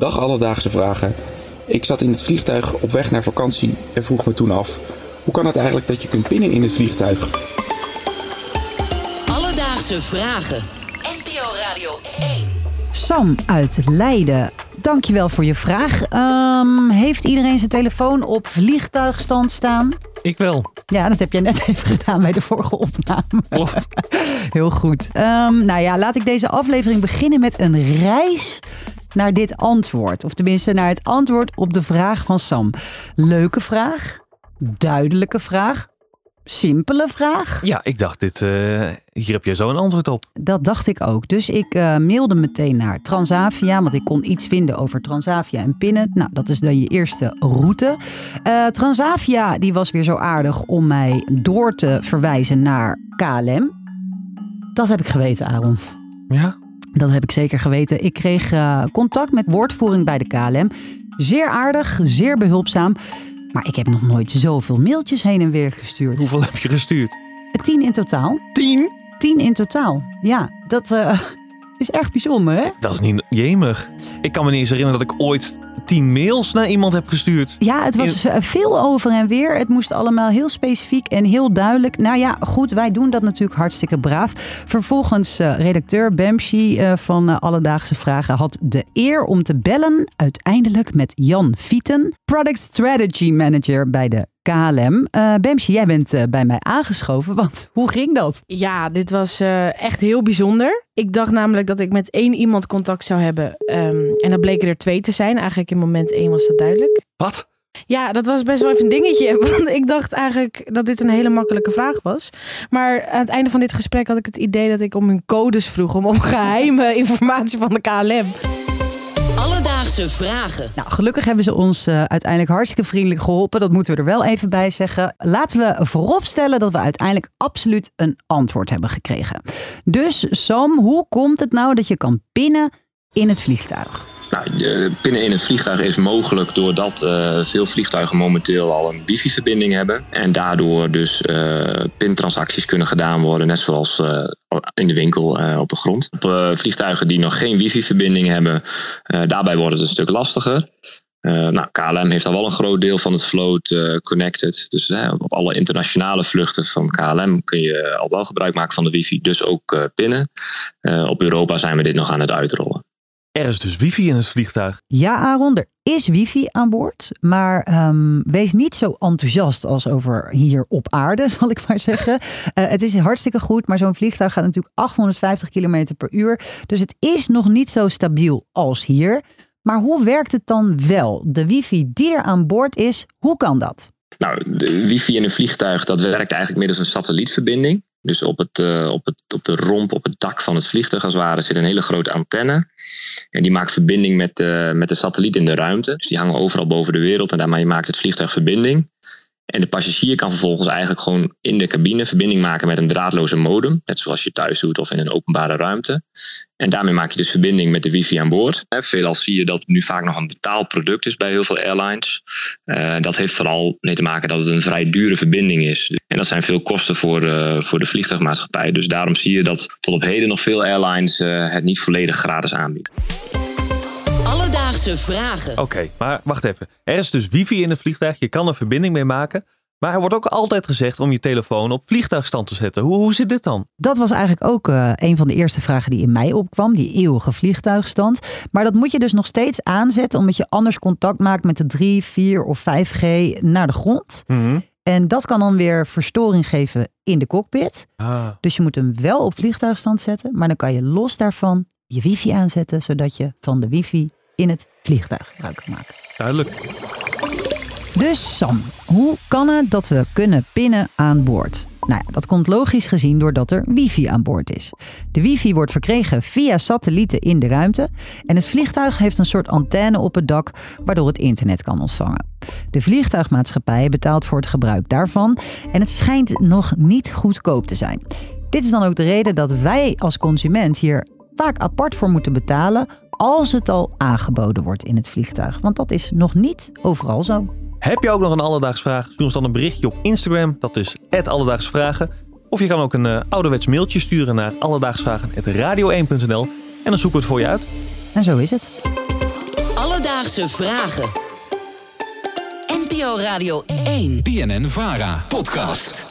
Dag Alledaagse Vragen. Ik zat in het vliegtuig op weg naar vakantie en vroeg me toen af... hoe kan het eigenlijk dat je kunt pinnen in het vliegtuig? Alledaagse Vragen. NPO Radio 1. Sam uit Leiden. Dankjewel voor je vraag. Ehm, heeft iedereen zijn telefoon op vliegtuigstand staan? Ik wel. Ja, dat heb jij net even gedaan bij de vorige opname. Klopt. Heel goed. Ehm, nou ja, laat ik deze aflevering beginnen met een reis naar dit antwoord. Of tenminste naar het antwoord op de vraag van Sam. Leuke vraag, duidelijke vraag, simpele vraag. Ja, ik dacht, dit, eh, hier heb je zo een antwoord op. Dat dacht ik ook. Dus ik eh, mailde meteen naar Transavia, want ik kon iets vinden over Transavia en pinnen. Nou, dat is dan je eerste route. Eh, Transavia die was weer zo aardig om mij door te verwijzen naar KLM. Dat heb ik geweten, Aaron. Ja? Dat heb ik zeker geweten. Ik kreeg eh, contact met woordvoering bij de KLM. Zeer aardig, zeer behulpzaam. Maar ik heb nog nooit zoveel mailtjes heen en weer gestuurd. Hoeveel heb je gestuurd? Tien in totaal. Tien? Tien in totaal. Ja, dat eh, is echt bijzonder, hè? Dat is niet jemig. Ik kan me niet eens herinneren dat ik ooit tien mails naar iemand heb gestuurd. Ja, het was eh, veel over en weer. Het moest allemaal heel specifiek en heel duidelijk. Nou ja, goed, wij doen dat natuurlijk hartstikke braaf. Vervolgens eh, redacteur Bemshi eh, van Alledaagse Vragen had de eer om te bellen uiteindelijk met Jan Vieten, Product Strategy Manager bij de KLM. Eh Bemshi, jij bent eh, bij mij aangeschoven, want hoe ging dat? Ja, dit was eh, echt heel bijzonder. Ik dacht namelijk dat ik met één iemand contact zou hebben. ehm, en dat bleken er twee te zijn. Eigenlijk in moment één was dat duidelijk. Wat? Ja, dat was best wel even een dingetje. Want ik dacht eigenlijk dat dit een hele makkelijke vraag was. Maar aan het einde van dit gesprek had ik het idee dat ik om hun codes vroeg. Om, om geheime informatie van de KLM. Alledaagse Vragen. Nou, gelukkig hebben ze ons eh, uiteindelijk hartstikke vriendelijk geholpen. Dat moeten we er wel even bij zeggen. Laten we vooropstellen dat we uiteindelijk absoluut een antwoord hebben gekregen. Dus Sam, hoe komt het nou dat je kan pinnen in het vliegtuig? Nou, pinnen in het vliegtuig is mogelijk doordat eh, veel vliegtuigen momenteel al een wifi-verbinding hebben. En daardoor dus eh, pintransacties kunnen gedaan worden, net zoals eh, in de winkel op de grond. Op vliegtuigen die nog geen wifi-verbinding hebben, daarbij wordt het een stuk lastiger. Nou, KLM heeft al wel een groot deel van het vloot connected. Dus op alle internationale vluchten van KLM kun je al wel gebruik maken van de wifi, dus ook pinnen. Op Europa zijn we dit nog aan het uitrollen. Er is dus wifi in het vliegtuig. Ja, Aaron, er is wifi aan boord. Maar ehm, wees niet zo enthousiast als over hier op aarde, zal ik maar zeggen. Eh, het is hartstikke goed, maar zo'n vliegtuig gaat natuurlijk 850 km per uur. Dus het is nog niet zo stabiel als hier. Maar hoe werkt het dan wel? De wifi die er aan boord is, hoe kan dat? Nou, de wifi in een vliegtuig dat werkt eigenlijk middels een satellietverbinding. Dus op, het, eh, op, het, op de romp, op het dak van het vliegtuig als het ware, zit een hele grote antenne. En die maakt verbinding met de, met de satelliet in de ruimte. Dus die hangen overal boven de wereld en daarmee maakt het vliegtuig verbinding. En de passagier kan vervolgens eigenlijk gewoon in de cabine verbinding maken met een draadloze modem. Net zoals je thuis doet of in een openbare ruimte. En daarmee maak je dus verbinding met de wifi aan boord. Veelal zie je dat nu vaak nog een betaalproduct is bij heel veel airlines. Eh, dat heeft vooral mee te maken dat het een vrij dure verbinding is. Dat zijn veel kosten voor, eh, voor de vliegtuigmaatschappij. Dus daarom zie je dat tot op heden nog veel airlines eh, het niet volledig gratis aanbieden. Alledaagse Vragen. Oké, maar wacht even. Er is dus wifi in het vliegtuig. Je kan er verbinding mee maken. Maar er wordt ook altijd gezegd om je telefoon op vliegtuigstand te zetten. Hoe, hoe zit dit dan? Dat was eigenlijk ook eh, een van de eerste vragen die in mij opkwam, die eeuwige vliegtuigstand. Maar dat moet je dus nog steeds aanzetten, omdat je anders contact maakt met de 3, 4 of 5G naar de grond. En dat kan dan weer verstoring geven in de cockpit. Ah, Dus je moet hem wel op vliegtuigstand zetten, maar dan kan je los daarvan je wifi aanzetten, zodat je van de wifi in het vliegtuig gebruik kan maken. duidelijk. Dus Sam, hoe kan het dat we kunnen pinnen aan boord? Nou ja, dat komt logisch gezien doordat er wifi aan boord is. De wifi wordt verkregen via satellieten in de ruimte en het vliegtuig heeft een soort antenne op het dak waardoor het internet kan ontvangen. De vliegtuigmaatschappij betaalt voor het gebruik daarvan en het schijnt nog niet goedkoop te zijn. Dit is dan ook de reden dat wij als consument hier vaak apart voor moeten betalen als het al aangeboden wordt in het vliegtuig. Want dat is nog niet overal zo. Heb je ook nog een alledaags vraag? Stuur ons dan een berichtje op Instagram. Dat is @alledaagsvragen. Of je kan ook een eh, ouderwets mailtje sturen naar alledaagsvragen.radio1.nl en dan zoeken we het voor je uit. En zo is het. Alledaagse vragen. NPO Radio 1. BNN Vara podcast.